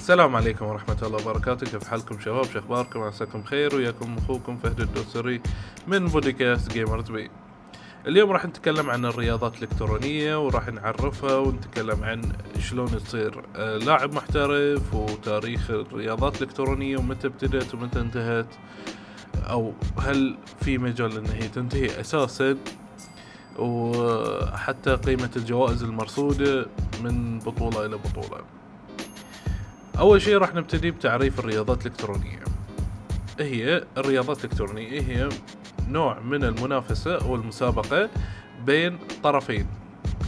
السلام عليكم ورحمة الله وبركاته. كيف حالكم شباب؟ شو أخباركم؟ عساكم خير. وياكم أخوكم فهد الدوسري من بودكاست Gamers Bay اليوم راح نتكلم عن الرياضات الإلكترونية وراح نعرفها ونتكلم عن شلون تصير آه، لاعب محترف وتاريخ الرياضات الإلكترونية ومتى ابتدت ومتى انتهت أو هل في مجال ان هي تنتهي أساسا وحتى قيمة الجوائز المرصودة من بطولة إلى بطولة. أول شيء راح نبتدي بتعريف الرياضات الإلكترونية. هي الرياضات الإلكترونية هي نوع من المنافسة أو المسابقه بين طرفين.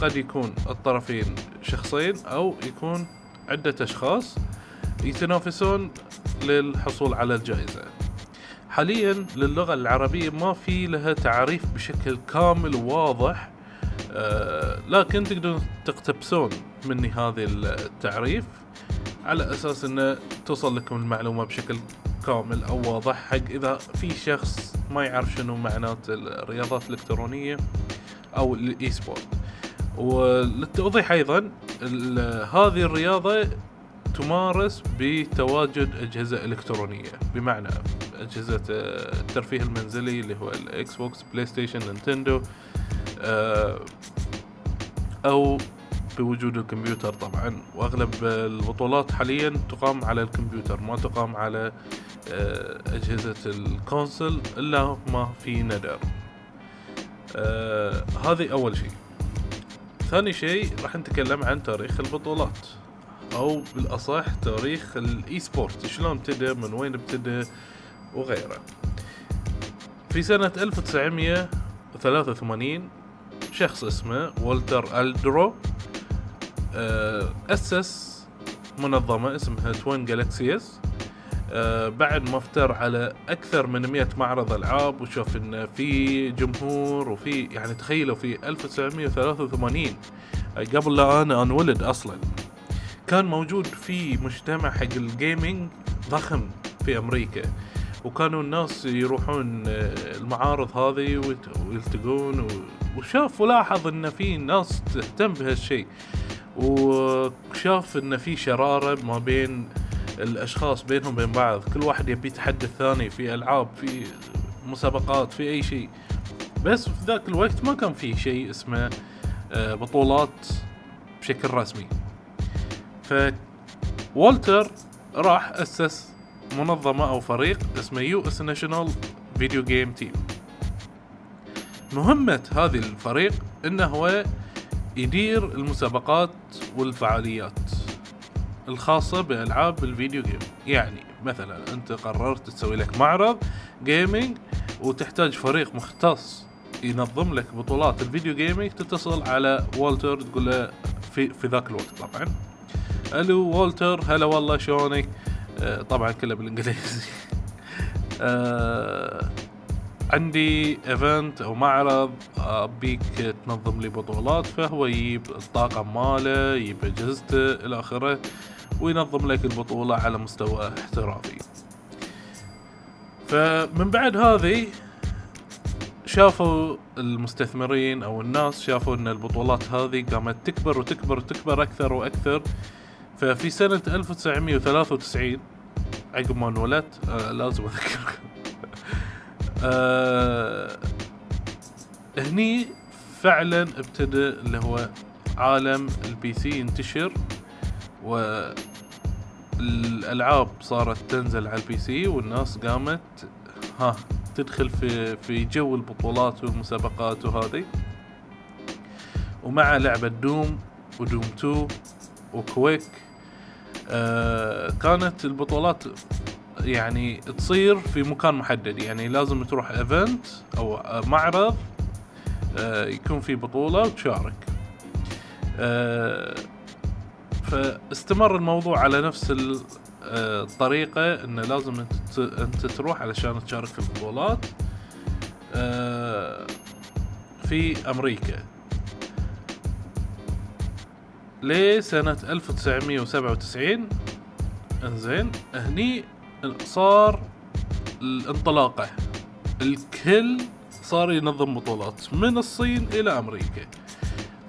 قد يكون الطرفين شخصين أو يكون عدة أشخاص يتنافسون للحصول على الجائزة. حاليا للغة العربية ما في لها تعريف بشكل كامل وواضح آه لكن تقدرون تقتبسون مني هذا التعريف. على أساس انه توصل لكم المعلومة بشكل كامل أو واضح. حق إذا في شخص ما يعرف شنو معنات الرياضات الإلكترونية أو ال e-sport وللتوضيح أيضا هذه الرياضة تمارس بتواجد أجهزة إلكترونية. بمعنى أجهزة الترفيه المنزلي اللي هو ال Xbox PlayStation Nintendo آه، أو بوجود الكمبيوتر طبعا. وأغلب البطولات حاليا تقام على الكمبيوتر ما تقام على آه، أجهزة ال console إلا ما في ندر آه هذه أول شيء. ثاني شيء راح نتكلم عن تاريخ البطولات أو بالأصح تاريخ ال e-sport شلون ابتدى من وين ابتدى وغيره. في سنة 1983 شخص اسمه والتر ألدرو أسس منظمة اسمها Twin Galaxies آه، بعد ما افتر على أكثر من 100 معرض ألعاب وشوف إن في جمهور وفي يعني تخيلوا في 1983 قبل لا أنا أنولد أصلا كان موجود في مجتمع حق ال gaming ضخم في أمريكا. وكانوا الناس يروحون آه، المعارض هذه ويلتقون وشاف ولاحظ إن في ناس تهتم بهالشيء. وشاف إن في شرارة ما بين الأشخاص بينهم بين بعض. كل واحد يبي يتحدى الثاني في ألعاب في مسابقات في أي شيء. بس في ذاك الوقت ما كان في شيء اسمه آه، بطولات بشكل رسمي. ف والتر راح أسس منظمة أو فريق اسمه U.S. National Video Game Team مهمة هذه الفريق إنه هو يدير المسابقات والفعاليات الخاصة بألعاب ال video game يعني مثلا أنت قررت تسوي لك معرض gaming وتحتاج فريق مختص ينظم لك بطولات ال video gaming تتصل على والتر تقول له في, في ذاك الوقت طبعا. ألو والتر هلا والله شلونك؟ آه طبعا كله بالإنجليزي. آه عندي event أو معرض أبيك تنظم لي بطولات فهو يجيب الطاقم ماله يجيب أجهزته إلى آخره وينظم لك البطولة على مستوى احترافي. فمن بعد هذه شافوا المستثمرين أو الناس شافوا إن البطولات هذه قامت تكبر وتكبر وتكبر أكثر وأكثر. ففي سنة 1993 عقب ما انولدت آه لازم أذكركم. آه هني فعلا ابتدى اللي هو عالم ال PC ينتشر والألعاب صارت تنزل على ال PC والناس قامت ها تدخل في في جو البطولات والمسابقات وهذه ومع لعبة Doom و Doom 2 و Quake آه كانت البطولات يعني تصير في مكان محدد. يعني لازم تروح event أو معرض آه يكون في بطولة وتشارك. آه فاستمر الموضوع على نفس الطريقة انه لازم أنت تروح علشان تشارك في البطولات. آه، في أمريكا. لسنة 1997 إنزين هني صار الانطلاقة. الكل صار ينظم بطولات من الصين إلى أمريكا.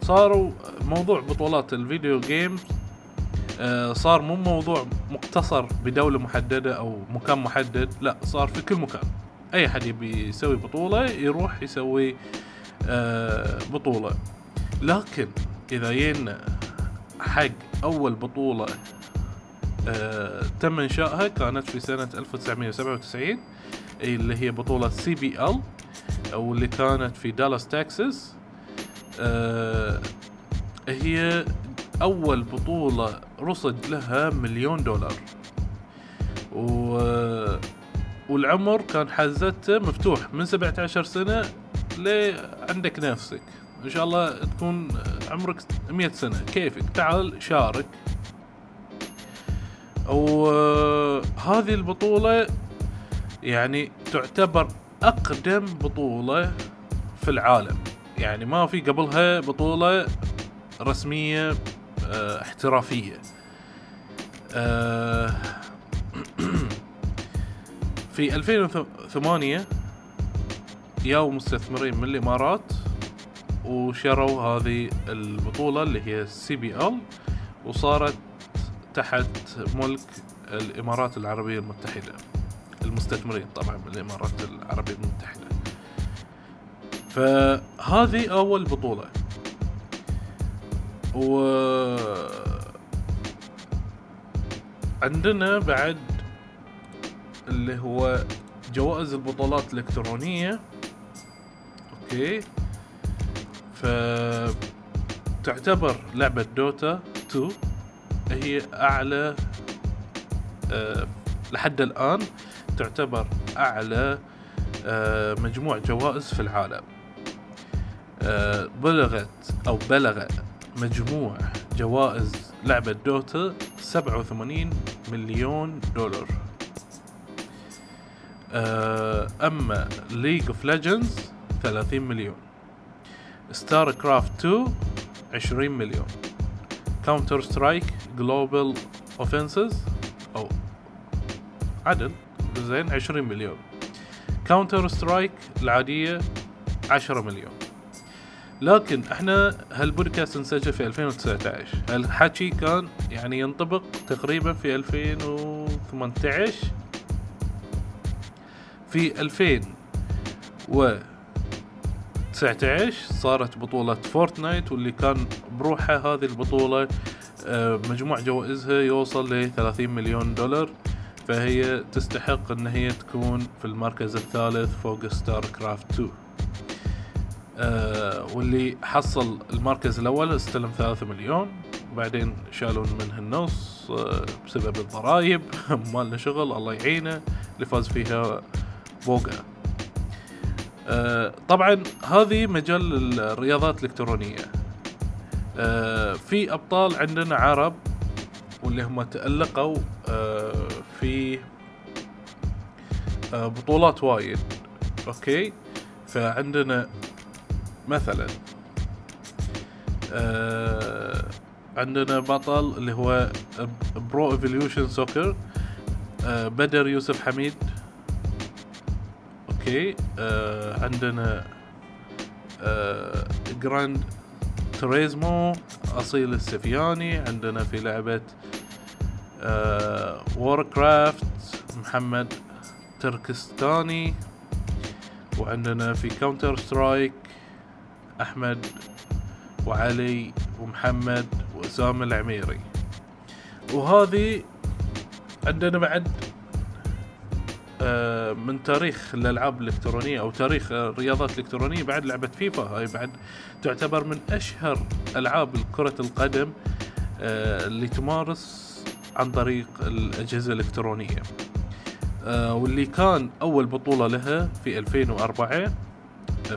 صاروا موضوع بطولات الفيديو جيم آه، صار مو موضوع مقتصر بدولة محددة أو مكان محدد لا صار في كل مكان. أي حد يبي يسوي بطولة يروح يسوي آه، بطولة. لكن إذا جينا حق أول بطولة تم إنشائها كانت في سنة 1997 اللي هي بطولة CPL أو اللي كانت في دالاس تكساس. هي أول بطولة رصد لها مليون دولار. و... والعمر كان حازته مفتوح من 17 سنة لعندك نفسك. إن شاء الله تكون عمرك 100 سنة. كيفك؟ تعال شارك. وهذه البطولة يعني تعتبر أقدم بطولة في العالم. يعني ما في قبلها بطولة رسمية آه احترافية. آه في 2008 ياو مستثمرين من الإمارات وشروا هذه البطولة اللي هي سي بي ال وصارت تحت ملك الإمارات العربية المتحدة. المستثمرين طبعا من الإمارات العربية المتحدة. فهذه أول بطولة. و عندنا بعد اللي هو جوائز البطولات الإلكترونية. أوكي. ف تعتبر لعبة دوتا 2 هي أعلى أه لحد الآن تعتبر أعلى أه مجموع جوائز في العالم. أه بلغت أو بلغ مجموع جوائز لعبة دوتا 87 مليون دولار. أما League of Legends 30 مليون. StarCraft 2 20 مليون. Counter-Strike Global Offensive أو عدل. زين 20 مليون. Counter-Strike العادية 10 مليون. لكن إحنا هالبودكاست انسجل في 2019 هالحكي كان يعني ينطبق تقريبا في 2018 في 2019 صارت بطولة Fortnite واللي كان بروحها هذه البطولة مجموع جوائزها يوصل ل 30 مليون دولار فهي تستحق إن هي تكون في المركز الثالث فوق StarCraft 2 آه واللي حصل المركز الأول استلم ثلاثة مليون بعدين شالون منه النص آه بسبب الضرايب مالنا شغل الله يعينه اللي فاز فيها بوغا آه طبعا هذه مجال الرياضات الإلكترونية. آه في أبطال عندنا عرب واللي هم تألقوا آه في آه بطولات وايد. أوكي؟ فعندنا مثلا آه عندنا بطل اللي هو Pro Evolution Soccer آه بدر يوسف حميد. أوكي؟ آه عندنا آه Gran Turismo أصيل السفياني عندنا في لعبة آه Warcraft محمد تركستاني وعندنا في Counter-Strike أحمد وعلي ومحمد وأسامة العميري. وهذه عندنا بعد من تاريخ الألعاب الإلكترونية أو تاريخ الرياضات الإلكترونية بعد لعبة فيفا. هاي بعد تعتبر من أشهر ألعاب كرة القدم اللي تمارس عن طريق الأجهزة الإلكترونية. واللي كان أول بطولة لها في 2004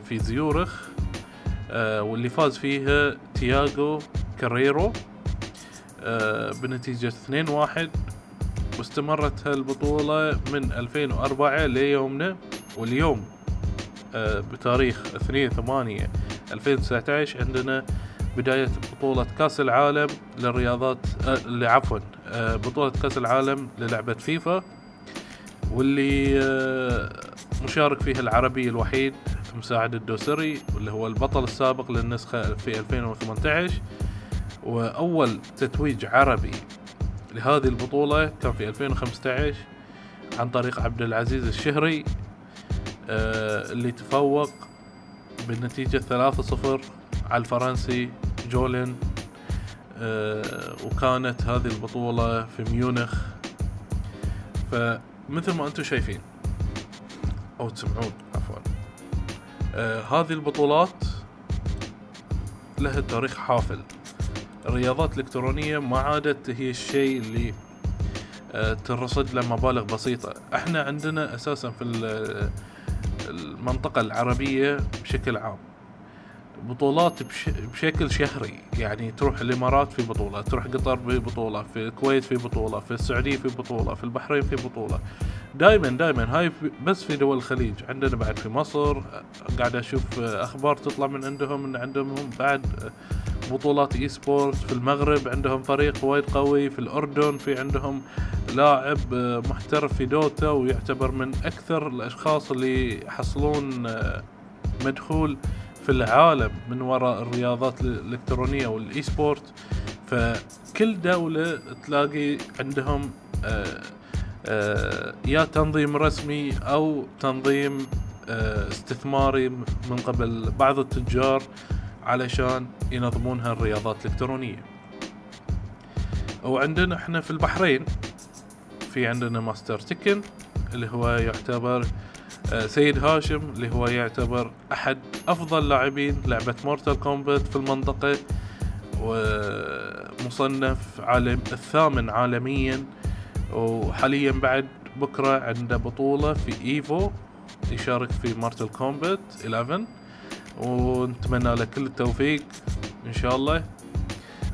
في زيورخ واللي فاز فيها تياغو كاريرو بنتيجة 2-1 واستمرت هالبطولة من 2004 ليومنا واليوم بتاريخ 2 8 2019 عندنا بداية بطولة كأس العالم للرياضات اللي عفوا بطولة كأس العالم للعبة فيفا واللي مشارك فيها العربي الوحيد مساعد الدوسري واللي هو البطل السابق للنسخة في 2018 وأول تتويج عربي لهذه البطولة كان في 2015 عن طريق عبد العزيز الشهري آه، اللي تفوق بالنتيجة 3-0 على الفرنسي جولين آه، وكانت هذه البطولة في ميونخ. فمثل ما أنتم شايفين أو تسمعون عفوا آه هذه البطولات لها تاريخ حافل. الرياضات الإلكترونية ما عادت هي الشيء اللي آه ترصد له مبالغ بسيطة. إحنا عندنا أساسا في المنطقة العربية بشكل عام بطولات بش... بشكل شهري. يعني تروح الإمارات في بطولة تروح قطر في بطولة في الكويت في بطولة في السعودية في بطولة في البحرين في بطولة. دائما دائما هاي بس في دول الخليج. عندنا بعد في مصر قاعد أشوف أخبار تطلع من عندهم إن عندهم بعد بطولات e-sport في المغرب عندهم فريق وايد قوي في الأردن في عندهم لاعب محترف في Dota ويعتبر من أكثر الأشخاص اللي يحصلون مدخول في العالم من وراء الرياضات الإلكترونية وال e-sport. فكل دولة تلاقي عندهم آه، آه، يا تنظيم رسمي أو تنظيم آه، استثماري من قبل بعض التجار. علشان ينظمون هالرياضات الإلكترونية. وعندنا إحنا في البحرين في عندنا Master Tekken اللي هو يعتبر آه، سيد هاشم اللي هو يعتبر أحد أفضل لاعبين لعبة Mortal Kombat في المنطقة ومصنف عالم الثامن عالميا وحاليا بعد بكرة عنده بطولة في إيفو يشارك في مورتال كومبات 11 ونتمنى له كل التوفيق إن شاء الله.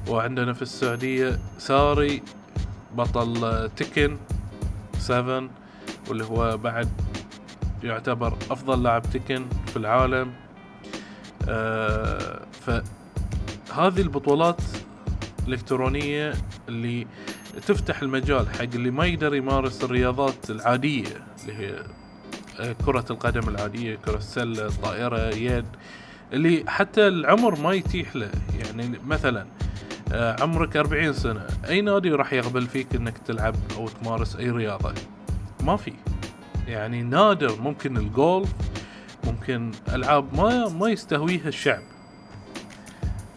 وعندنا في السعودية ساري بطل تكن 7 واللي هو بعد يعتبر أفضل لاعب تكن في العالم. آه فهذه البطولات الإلكترونية اللي تفتح المجال حق اللي ما يقدر يمارس الرياضات العادية اللي هي كرة القدم العادية كرة السلة الطائرة يد اللي حتى العمر ما يتيح له. يعني مثلا آه، عمرك أربعين سنة أي نادي راح يقبل فيك أنك تلعب أو تمارس أي رياضة؟ ما في. يعني نادر. ممكن الجولف ممكن ألعاب ما ما يستهويها الشعب.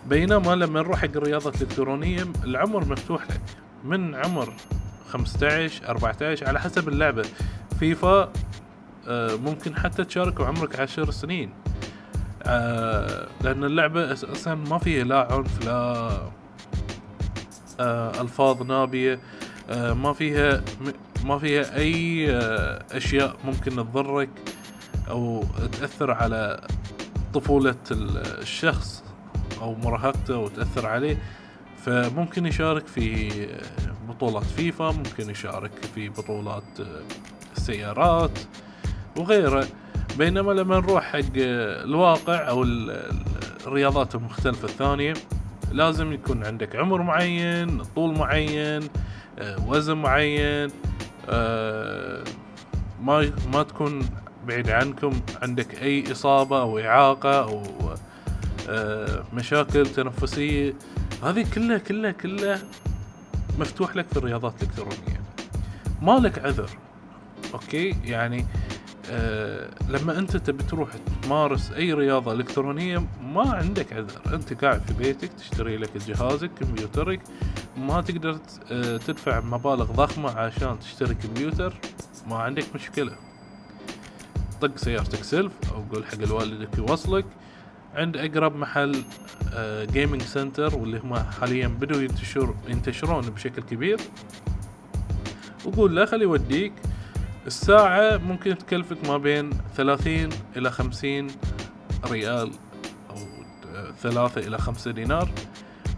بينما لما نروح حق الرياضة الإلكترونية العمر مفتوح لك. من عمر 15 14 على حسب اللعبة. فيفا ممكن حتى تشارك وعمرك عشر سنين. آه، لأن اللعبة أساسا ما فيها لا عنف لا آه، ألفاظ نابية ما فيها ما فيها أي آه، أشياء ممكن تضرك أو تأثر على طفولة الشخص أو مراهقته وتاثر عليه. فممكن يشارك في بطولات فيفا ممكن يشارك في بطولات السيارات وغيره. بينما لما نروح حق الواقع أو الرياضات المختلفة الثانية لازم يكون عندك عمر معين طول معين آه، وزن معين آه، ما ما تكون بعيد عنكم. عندك أي إصابة أو إعاقة أو آه، مشاكل تنفسية هذه كلها كلها كلها مفتوح لك في الرياضات الإلكترونية. ما لك عذر أوكي؟ يعني لما أنت تبي تروح تمارس أي رياضة إلكترونية ما عندك عذر. أنت قاعد في بيتك تشتري لك جهازك كمبيوترك ما تقدر آه، تدفع مبالغ ضخمة عشان تشتري كمبيوتر ما عندك مشكلة. طق سيارتك سلف أو قول حق الوالدك يوصلك. عند أقرب محل gaming آه، center واللي هم حاليا بدوا ينتشر ينتشرون بشكل كبير. وقول له خلي يوديك. الساعة ممكن تكلفك ما بين ثلاثين إلى خمسين ريال أو ثلاثة إلى خمسة دينار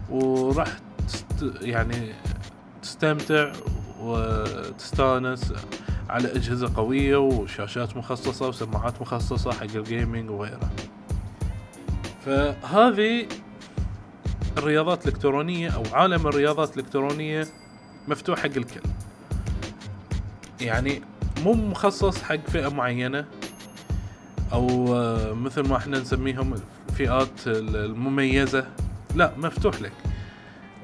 وراح تست يعني تستمتع وتستانس على أجهزة قوية وشاشات مخصصة وسماعات مخصصة حق الجيمنج وغيره فهذه الرياضات الإلكترونية أو عالم الرياضات الإلكترونية مفتوح حق الكل. يعني مو مخصص حق فئة معينة؟ أو آه، مثل ما إحنا نسميهم الفئات المميزة. لا مفتوح لك.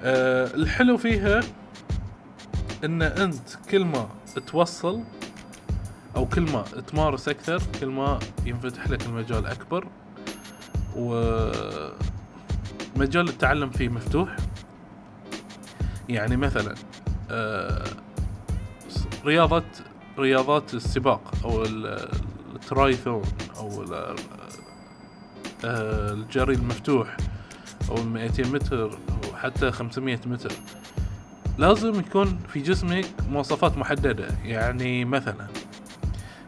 أه الحلو فيها إن أنت كل ما توصل أو كل ما تمارس أكثر كل ما ينفتح لك المجال أكبر. ومجال التعلم فيه مفتوح. يعني مثلا آه، رياضة رياضات السباق أو الترايثون أو آه، الجري المفتوح أو 200 متر أو حتى 500 متر. لازم يكون في جسمك مواصفات محددة. يعني مثلا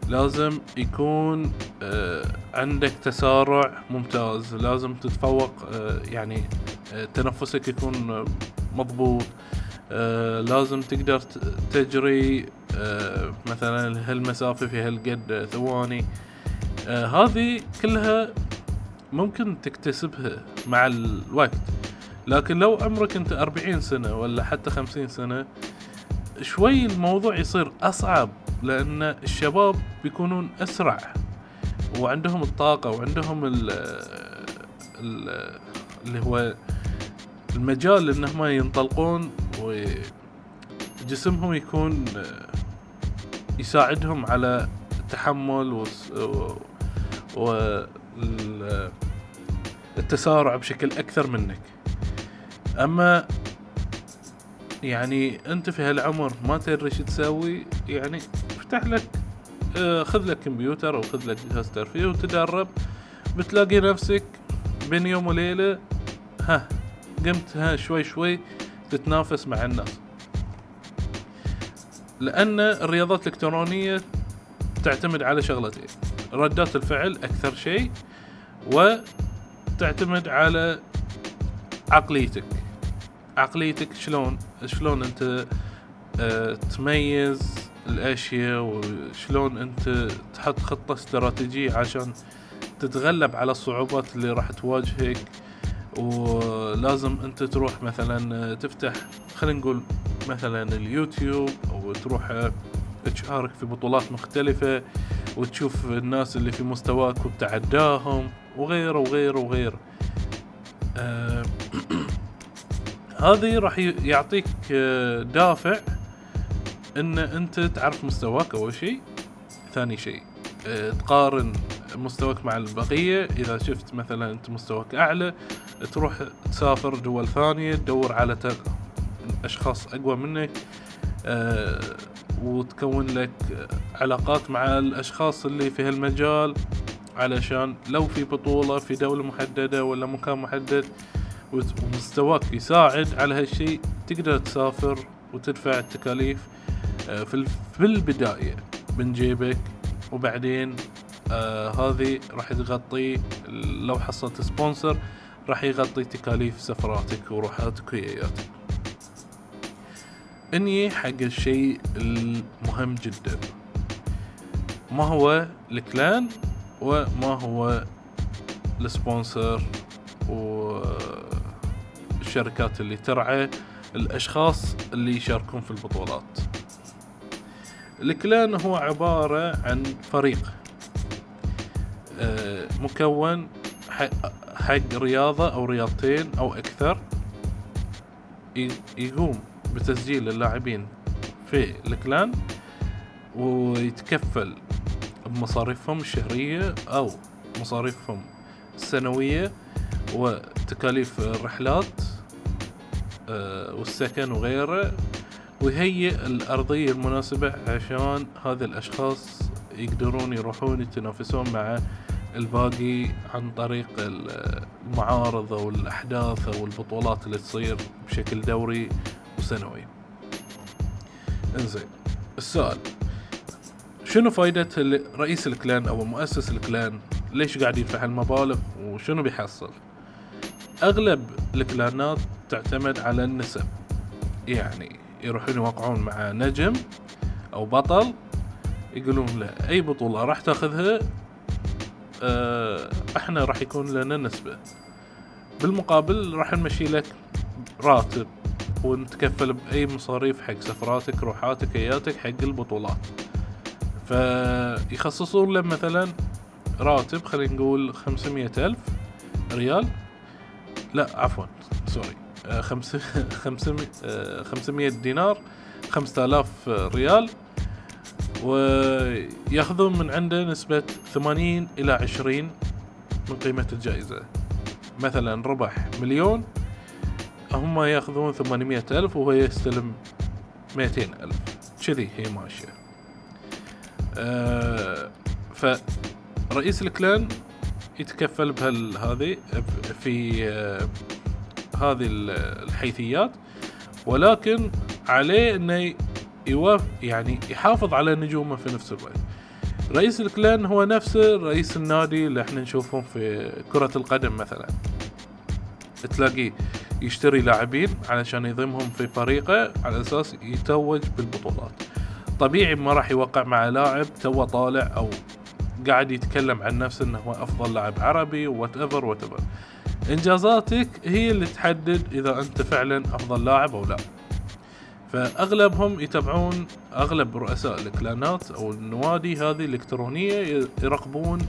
لازم يكون آه، عندك تسارع ممتاز. لازم تتفوق آه، يعني تنفسك يكون مضبوط. لازم تقدر تجري مثلا هالمسافة في هالقد ثواني. هذه كلها ممكن تكتسبها مع الوقت. لكن لو عمرك أنت أربعين سنة ولا حتى خمسين سنة شوي الموضوع يصير أصعب لأن الشباب بيكونون أسرع وعندهم الطاقة وعندهم ال اللي هو المجال إنهم ينطلقون وجسمهم يكون يساعدهم على التحمل و, و... التسارع بشكل أكثر منك. أما يعني أنت في هالعمر ما تدري شو تسوي يعني افتح لك آه، خذ لك كمبيوتر أو خذ لك جهاز ترفيه وتدرب. بتلاقي نفسك بين يوم وليلة ها قمت ها شوي شوي تتنافس مع الناس. لأن الرياضات الإلكترونية تعتمد على شغلتين. ردات الفعل أكثر شيء وتعتمد على عقليتك. عقليتك شلون شلون أنت آه تميز الأشياء وشلون أنت تحط خطة استراتيجية عشان تتغلب على الصعوبات اللي راح تواجهك. ولازم أنت تروح مثلا تفتح خلينا نقول مثلا اليوتيوب أو تروح تشارك في بطولات مختلفة وتشوف الناس اللي في مستواك وتعداهم وغيره وغيره وغيره. آه هذه راح يعطيك آه، دافع إن أنت تعرف مستواك أول شيء. ثاني شيء آه تقارن مستواك مع البقية. إذا شفت مثلا أنت مستواك أعلى تروح تسافر دول ثانية تدور على أشخاص أقوى منك آه وتكون لك علاقات مع الأشخاص اللي في هالمجال علشان لو في بطولة في دولة محددة ولا مكان محدد ومستواك يساعد على هالشي تقدر تسافر وتدفع التكاليف آه، في البداية من جيبك. وبعدين آه هذه راح تغطي لو حصلت سبونسر راح يغطي تكاليف سفراتك وروحاتك وياياتك. إني حق الشيء المهم جدا. ما هو الكلان وما هو السبونسر والشركات اللي ترعى الأشخاص اللي يشاركون في البطولات. الكلان هو عبارة عن فريق آه، مكون حق رياضة أو رياضتين أو أكثر يقوم. بتسجيل اللاعبين في الكلان ويتكفل بمصاريفهم الشهرية أو مصاريفهم السنوية وتكاليف الرحلات آه، والسكن وغيره. ويهيئ الأرضية المناسبة عشان هذه الأشخاص يقدرون يروحون يتنافسون مع الباقي عن طريق المعارض أو الأحداث أو البطولات اللي تصير بشكل دوري. وسنوي إنزين السؤال شنو فايدة رئيس الكلان أو مؤسس الكلان؟ ليش قاعد يدفع المبالغ وشنو بيحصل؟ أغلب الكلانات تعتمد على النسب. يعني يروحون يوقعون مع نجم أو بطل يقولون له أي بطولة راح تاخذها آه إحنا راح يكون لنا نسبة. بالمقابل راح نمشي لك راتب ونتكفل بأي مصاريف حق سفراتك روحاتك اياتك حق البطولات. فيخصصون له مثلا راتب خلينا نقول خمسمية ألف ريال. لا عفوا سوري. آه، آه، خمسمية دينار خمسة آلاف ريال. وياخذون من عنده نسبة ثمانين إلى عشرين من قيمة الجائزة. مثلا ربح مليون هم ياخذون ثمانمية ألف وهو يستلم ميتين ألف. كذي هي ماشية. أه فرئيس الكلان يتكفل بهذه في أه هذه الحيثيات ولكن عليه إنه يوافق يعني يحافظ على نجومه في نفس الوقت. رئيس ال clan هو نفسه رئيس النادي اللي إحنا نشوفهم في كرة القدم مثلا. تلاقيه يشتري لاعبين علشان يضمهم في فريقه على أساس يتوج بالبطولات. طبيعي ما راح يوقع مع لاعب تو طالع أو قاعد يتكلم عن نفسه إنه هو أفضل لاعب عربي whatever whatever إنجازاتك هي اللي تحدد إذا أنت فعلا أفضل لاعب أو لا. فأغلبهم يتابعون أغلب رؤساء الكلانات أو النوادي هذه الإلكترونية يراقبون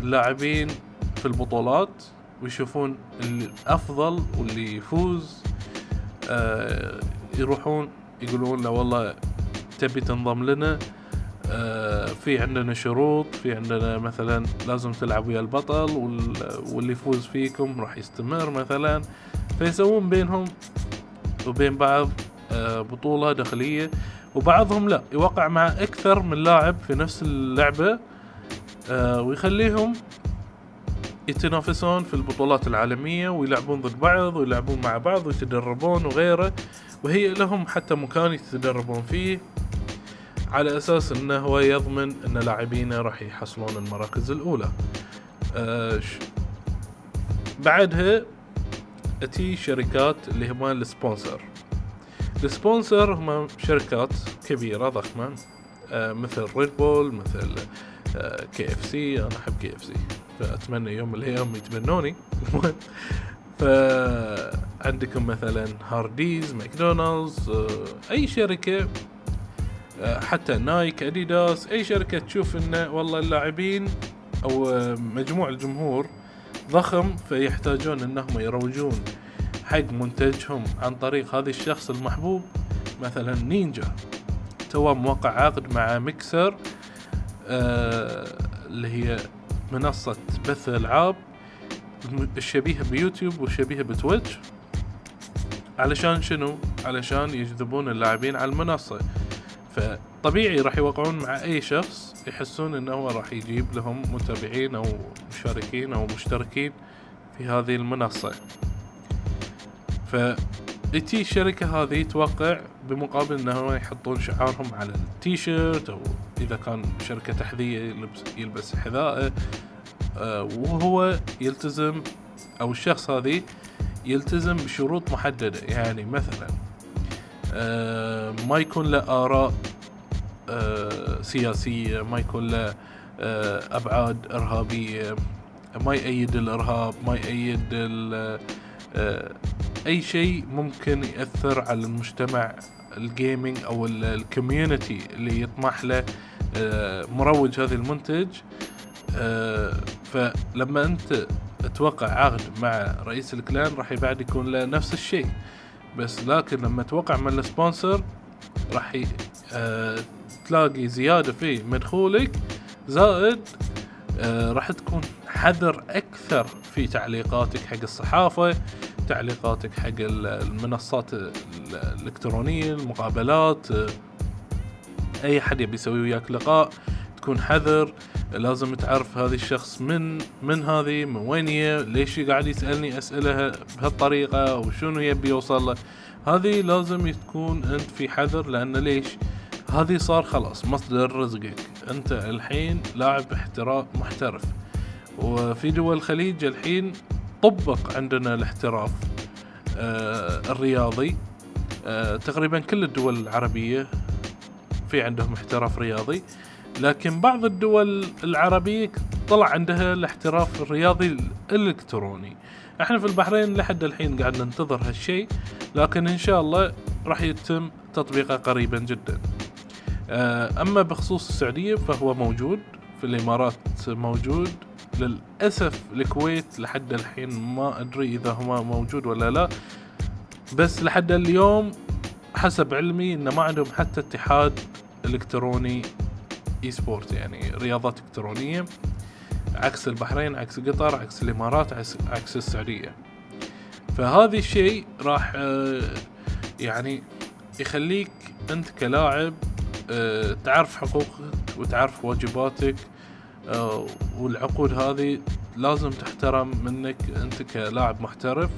اللاعبين في البطولات. ويشوفون الأفضل واللي يفوز آه يروحون يقولون له والله تبي تنضم لنا آه في عندنا شروط في عندنا مثلا لازم تلعب ويا البطل واللي يفوز فيكم راح يستمر مثلا. فيسوون بينهم وبين بعض آه بطولة داخلية وبعضهم لا يوقع مع أكثر من لاعب في نفس اللعبة آه ويخليهم يتنافسون في البطولات العالمية ويلعبون ضد بعض ويلعبون مع بعض ويتدربون وغيره وهي لهم حتى مكان يتدربون فيه على أساس إنه هو يضمن إن لاعبينه راح يحصلون المراكز الأولى. آه بعدها تيي شركات اللي هم ال sponsor. ال sponsor هم شركات كبيرة ضخمة آه مثل ريد بول مثل كي اف سي أنا أحب كي اف سي فأتمنى يوم من الأيام يتبنوني فعندكم مثلا هارديز ماكدونالدز آه، أي شركة آه، حتى نايك أديداس أي شركة تشوف انه والله اللاعبين أو مجموع الجمهور ضخم فيحتاجون إنهم يروجون حق منتجهم عن طريق هذا الشخص المحبوب مثلا نينجا. تو موقع عقد مع ميكسر آه اللي هي منصة بث ألعاب الشبيهة بيوتيوب والشبيهة بتويتش. علشان شنو؟ علشان يجذبون اللاعبين على المنصة. فطبيعي راح يوقعون مع أي شخص يحسون هو راح يجيب لهم متابعين أو مشاركين أو مشتركين في هذه المنصة. ف تي الشركة هذه توقع بمقابل انهم يحطون شعارهم على التيشيرت أو إذا كان شركة تحذية يلبس, حذائه آه، وهو يلتزم أو الشخص هذه يلتزم بشروط محددة. يعني مثلا آه، ما يكون له آراء آه، سياسية ما يكون له أبعاد إرهابية ما يأيد الإرهاب ما يأيد أي شيء ممكن يأثر على المجتمع ال gaming أو ال community اللي يطمح له آه، مروج هذا المنتج. آه، فلما أنت توقع عقد مع رئيس ال clan راح بعد يكون له نفس الشيء. بس لكن لما توقع مع السبونسر راح آه، تلاقي زيادة في مدخولك زائد راح تكون حذر أكثر في تعليقاتك حق الصحافة تعليقاتك حق المنصات الإلكترونية المقابلات أي حد يبي يسوي وياك لقاء تكون حذر. لازم تعرف هذا الشخص من من هذه من وين هي ليش قاعد يسألني اسئله بهالطريقة أو شنو يبي يوصل له. هذه لازم تكون أنت في حذر لأن ليش؟ هذه صار خلاص مصدر رزقك. أنت الحين لاعب احتراف محترف. وفي دول الخليج الحين طبق عندنا الاحتراف آه الرياضي. آه تقريبا كل الدول العربية في عندهم احتراف رياضي لكن بعض الدول العربية طلع عندها الاحتراف الرياضي الإلكتروني. إحنا في البحرين لحد الحين قاعد ننتظر هالشيء لكن إن شاء الله راح يتم تطبيقه قريبا جدا. آه، أما بخصوص السعودية فهو موجود في الإمارات موجود للأسف الكويت لحد الحين ما أدري إذا هو موجود ولا لا. بس لحد اليوم حسب علمي انه ما عندهم حتى اتحاد إلكتروني اي سبورت يعني رياضات إلكترونية. عكس البحرين عكس قطر عكس الإمارات عكس, عكس السعودية. فهذا الشيء راح آه، يعني يخليك أنت كلاعب آه، تعرف حقوقك وتعرف واجباتك والعقود هذه لازم تحترم منك أنت كلاعب محترف.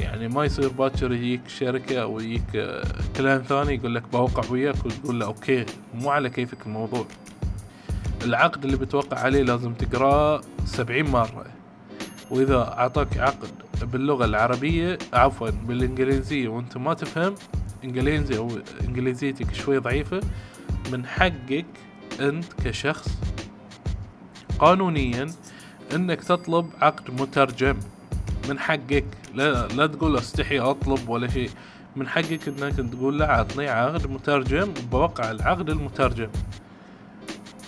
يعني ما يصير باكر يجيك شركة أو يجيك كلام ثاني يقول لك بوقع وياك وتقول له أوكي مو على كيفك الموضوع. العقد اللي بتوقع عليه لازم تقرأه سبعين مرة. وإذا أعطاك عقد باللغة العربية عفوا بالإنجليزية وأنت ما تفهم إنجليزي أو إنجليزيتك شوي ضعيفة من حقك أنت كشخص قانونيا إنك تطلب عقد مترجم. من حقك. لا لا تقول استحي أطلب ولا شيء. من حقك إنك تقول له عطني عقد مترجم بوقع العقد المترجم.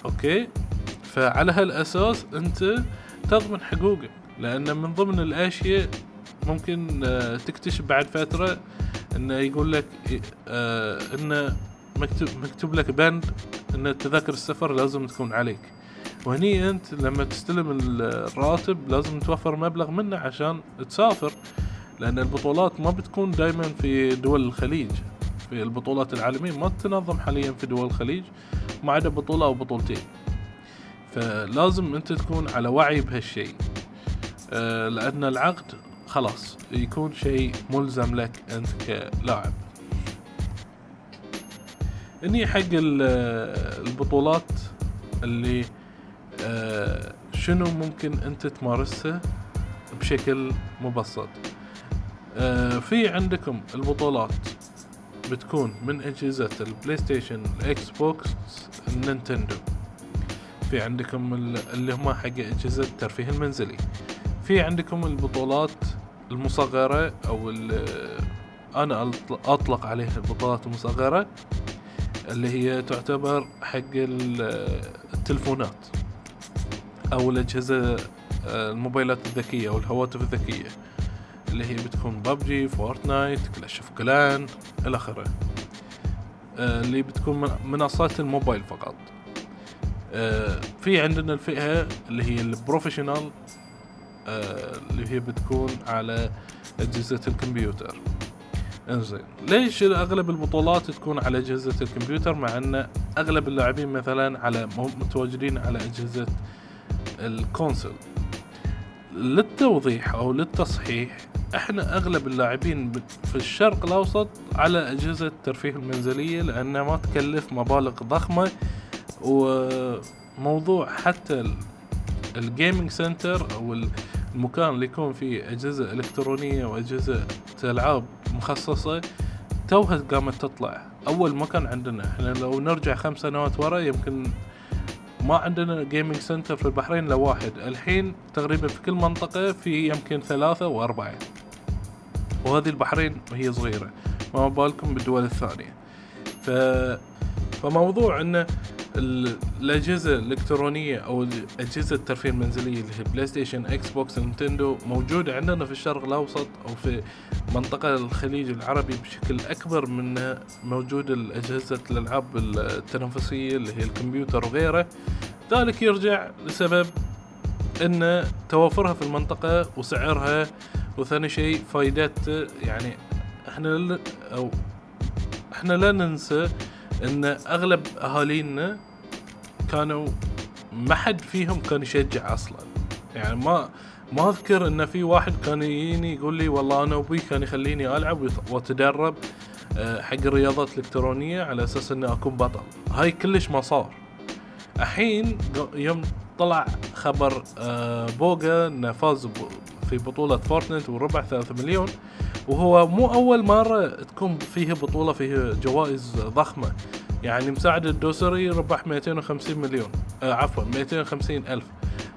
أوكي؟ فعلى هالأساس أنت تضمن حقوقك. لأن من ضمن الأشياء ممكن آه، تكتشف بعد فترة إنه يقول لك آه، إنه مكتوب مكتوب لك بند إن تذاكر السفر لازم تكون عليك. وهني أنت لما تستلم الراتب لازم توفر مبلغ منه عشان تسافر لأن البطولات ما بتكون دائما في دول الخليج. في البطولات العالمية ما تنظم حاليا في دول الخليج ما عدا بطولة أو بطولتين. فلازم أنت تكون على وعي بهالشيء. آه، لأن العقد خلاص يكون شيء ملزم لك أنت كلاعب. اني حق البطولات اللي شنو ممكن أنت تمارسها بشكل مبسط؟ آه، في عندكم البطولات بتكون من أجهزة البلاي ستيشن الإكس بوكس النينتندو. في عندكم اللي هم حق أجهزة الترفيه المنزلي. في عندكم البطولات المصغرة أو أنا أطلق عليها البطولات المصغرة اللي هي تعتبر حق التلفونات. أو الأجهزة آه، الموبايلات الذكية أو الهواتف الذكية اللي هي بتكون ببجي فورتنايت كلاش أوف كلان إلى آخره. آه، اللي بتكون منصات الموبايل فقط. آه، في عندنا الفئة اللي هي ال professional اللي هي بتكون على أجهزة الكمبيوتر. إنزين. ليش أغلب البطولات تكون على أجهزة الكمبيوتر؟ مع أن أغلب اللاعبين مثلا على متواجدين على أجهزة الكونسل. للتوضيح أو للتصحيح إحنا أغلب اللاعبين في الشرق الأوسط على أجهزة الترفيه المنزلية لأنها ما تكلف مبالغ ضخمة. وموضوع حتى ال gaming center أو المكان اللي يكون فيه أجهزة إلكترونية وأجهزة ألعاب مخصصة توها قامت تطلع. أول ما كان عندنا إحنا لو نرجع خمس سنوات ورا يمكن ما عندنا gaming center في البحرين إلا واحد. الحين تقريبا في كل منطقة في يمكن ثلاثة وأربعة. وهذه البحرين وهي صغيرة. ما بالكم بالدول الثانية. ف فموضوع إنه الأجهزة الإلكترونية أو اجهزه الترفيه المنزلية اللي هي بلاي ستيشن إكس بوكس نينتندو موجودة عندنا في الشرق الأوسط أو في منطقة الخليج العربي بشكل أكبر من موجود الأجهزة الألعاب التنافسية اللي هي الكمبيوتر وغيره. ذلك يرجع لسبب إن توافرها في المنطقة وسعرها وثاني شيء فائدات يعني إحنا أو إحنا لا ننسى إن أغلب أهالينا كانوا ما حد فيهم كان يشجع أصلا. يعني ما ما أذكر إن في واحد كان يجيني يقول لي والله أنا أبوي كان يخليني ألعب وأتدرب آه، حق الرياضات الإلكترونية على أساس إني أكون بطل. هاي كلش ما صار. الحين يوم طلع خبر آه، بوغا إنه فاز في بطولة فورتنايت وربع ثلاثة مليون وهو مو أول مرة تكون فيه بطولة فيه جوائز ضخمة. يعني مساعد الدوسري ربح 250 مليون آه عفوا 250 ألف.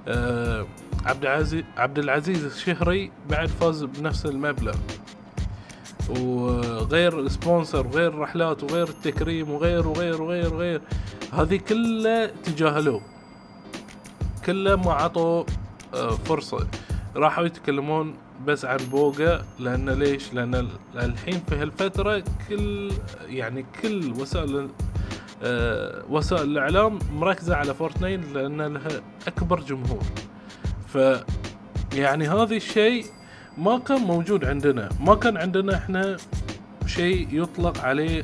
آه عبد العزيز عبد العزيز الشهري بعد فاز بنفس المبلغ. وغير sponsor وغير رحلات وغير التكريم وغير وغير وغير وغير هذه كلها تجاهلوه. كلها ما عطوا آه، فرصة. راحوا يتكلمون بس عن بوغا لأن ليش؟ لأن الحين في هالفترة كل يعني كل وسائل آه وسائل الإعلام مركزة على فورتنايت لأن لها أكبر جمهور. ف يعني هذا الشيء ما كان موجود عندنا. ما كان عندنا إحنا شيء يطلق عليه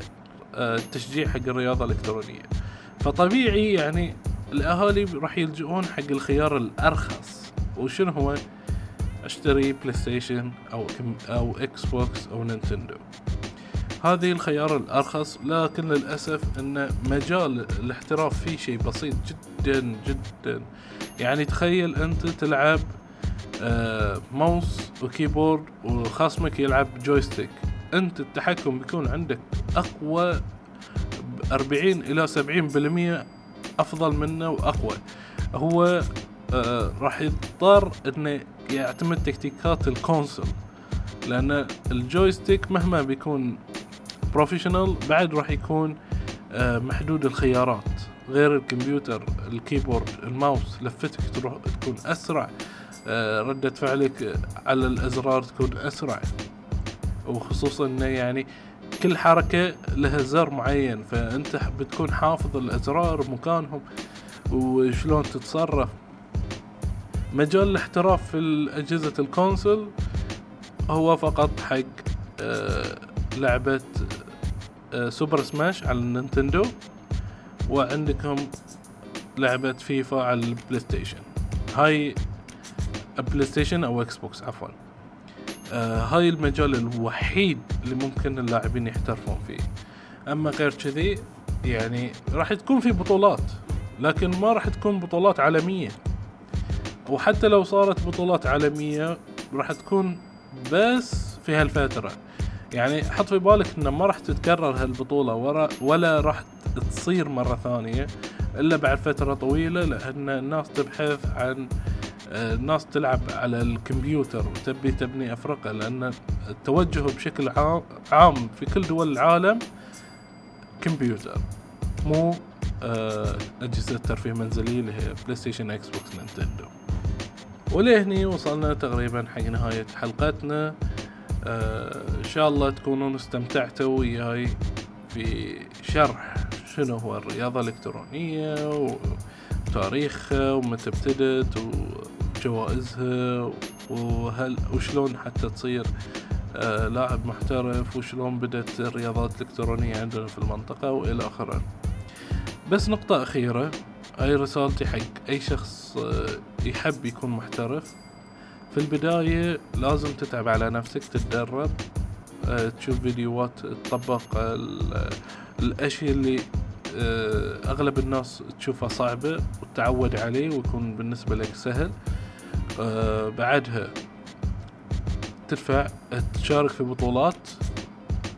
آه تشجيع حق الرياضة الإلكترونية. فطبيعي يعني الأهالي راح يلجؤون حق الخيار الأرخص. وشنو هو؟ أشتري بلاي ستيشن أو أو إكس بوكس أو نينتندو. هذه الخيار الأرخص لكن للأسف أن مجال الاحتراف فيه شيء بسيط جدا جدا. يعني تخيل أنت تلعب آه، mouse و keyboard وخصمك يلعب joystick أنت التحكم بيكون عندك أقوى 40 إلى 70% أفضل منه وأقوى. هو آه راح يضطر إنه يعتمد تكتيكات ال console لأن ال joystick مهما بيكون professional بعد راح يكون آه محدود الخيارات غير الكمبيوتر ال keyboard ال mouse لفتك تروح تكون أسرع آه ردة فعلك على الأزرار تكون أسرع. وخصوصا إنه يعني كل حركة لها زر معين فأنت بتكون حافظ الأزرار مكانهم وشلون تتصرف. مجال الاحتراف في أجهزة ال console هو فقط حق آه لعبة آه سوبر سماش على النينتندو وعندكم لعبة فيفا على البلاي ستيشن هاي PlayStation أو Xbox عفوا. آه هاي المجال الوحيد اللي ممكن اللاعبين يحترفون فيه. أما غير كذي يعني راح تكون في بطولات لكن ما راح تكون بطولات عالمية. وحتى لو صارت بطولات عالمية راح تكون بس في هالفترة. يعني حط في بالك إنه ما راح تتكرر هالبطولة ولا راح تصير مرة ثانية إلا بعد فترة طويلة لأن الناس تبحث عن الناس تلعب على الكمبيوتر وتبي تبني افرقة لأن التوجه بشكل عام في كل دول العالم كمبيوتر مو آه، أجهزة ترفيه منزلي اللي هي PlayStation Xbox Nintendo ولهني وصلنا تقريبا حق نهاية حلقتنا. آه إن شاء الله تكونون استمتعتوا وياي في شرح شنو هو الرياضة الإلكترونية وتاريخها ومتى ابتدت وجوائزها وهل وشلون حتى تصير آه لاعب محترف وشلون بدت الرياضات الإلكترونية عندنا في المنطقة وإلى آخره. بس نقطة أخيرة هاي رسالتي حق أي شخص آه، يحب يكون محترف. في البداية لازم تتعب على نفسك تتدرب آه، تشوف فيديوهات تطبق الأشياء اللي آه، أغلب الناس تشوفها صعبة وتعود عليه ويكون بالنسبة لك سهل. بعدها تدفع تشارك في بطولات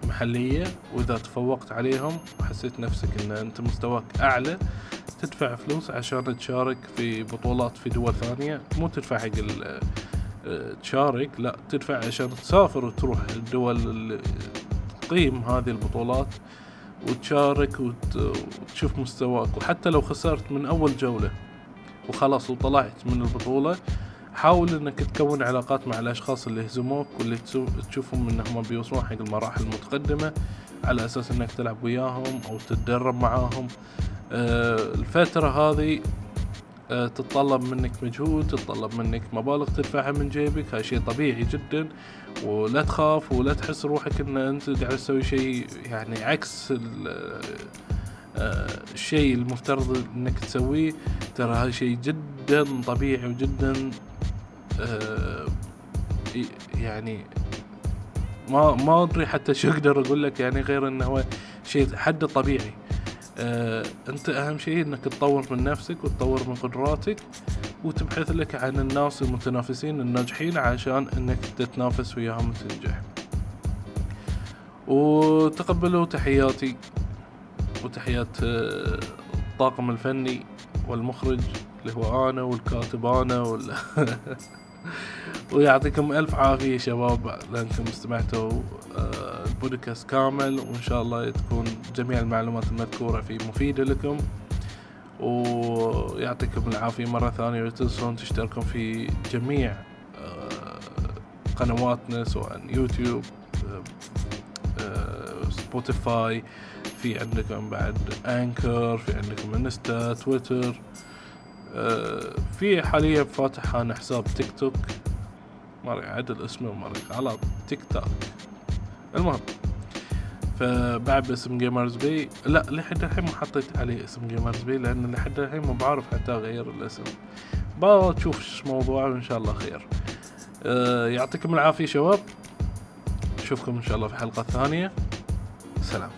محلية وإذا تفوقت عليهم وحسيت نفسك إن أنت مستواك أعلى تدفع فلوس عشان تشارك في بطولات في دول ثانية. مو تدفع حق تشارك لا تدفع عشان تسافر وتروح الدول اللي تقيم هذه البطولات وتشارك وتشوف مستواك. وحتى لو خسرت من أول جولة وخلاص وطلعت من البطولة حاول إنك تكون علاقات مع الأشخاص اللي يهزموك واللي تشوفهم انهم بيوصلون حق المراحل المتقدمة على أساس إنك تلعب وياهم أو تتدرب معاهم. الفترة هذه آه، تتطلب منك مجهود تتطلب منك مبالغ تدفعها من جيبك. هاي شيء طبيعي جدا. ولا تخاف ولا تحس روحك إن أنت قاعد تسوي شيء يعني عكس آه، الشيء المفترض إنك تسويه. ترى هاي شيء جدا طبيعي وجدا يعني ما ما أدري حتى شو أقدر أقول لك. يعني غير إنه هو شيء حد طبيعي. آه أنت أهم شيء إنك تطور من نفسك وتطور من قدراتك وتبحث لك عن الناس المتنافسين الناجحين عشان إنك تتنافس وياهم وتنجح. وتقبلوا تحياتي وتحيات آه، الطاقم الفني والمخرج اللي هو أنا والكاتب أنا وال ويعطيكم ألف عافية شباب لأنكم استمعتوا آه، البودكاست كامل وإن شاء الله تكون جميع المعلومات المذكورة فيه مفيدة لكم. ويعطيكم العافية مرة ثانية ولا تنسون تشتركون في جميع آه، قنواتنا سواء YouTube Spotify في عندكم بعد Anchor في عندكم Insta Twitter في حاليا فاتح أنا حساب تيك توك. ما عدل اسمه ما على تيك توك. المهم فبعد باسم Gamers B لا لحد الحين ما حطيت عليه اسم Gamers B لأن لحد الحين ما بعرف حتى أغير الاسم. بشوف إيش موضوع وان شاء الله خير. أه يعطيكم العافية شباب. نشوفكم إن شاء الله في حلقة ثانية. سلام.